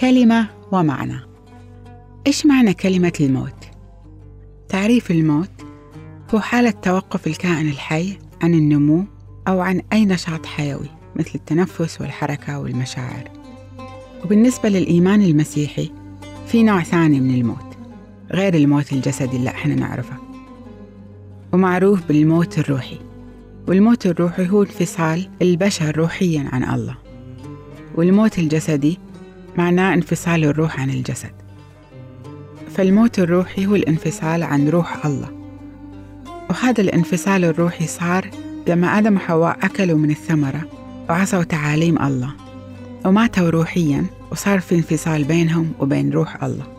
كلمة ومعنى. إيش معنى كلمة الموت؟ تعريف الموت هو حالة توقف الكائن الحي عن النمو أو عن أي نشاط حيوي مثل التنفس والحركة والمشاعر. وبالنسبة للإيمان المسيحي في نوع ثاني من الموت غير الموت الجسدي اللي إحنا نعرفه. ومعروف بالموت الروحي. والموت الروحي هو انفصال البشر روحيا عن الله. والموت الجسدي معناه انفصال الروح عن الجسد. فالموت الروحي هو الانفصال عن روح الله. وهذا الانفصال الروحي صار لما آدم وحواء أكلوا من الثمرة وعصوا تعاليم الله. وماتوا روحيا وصار في انفصال بينهم وبين روح الله.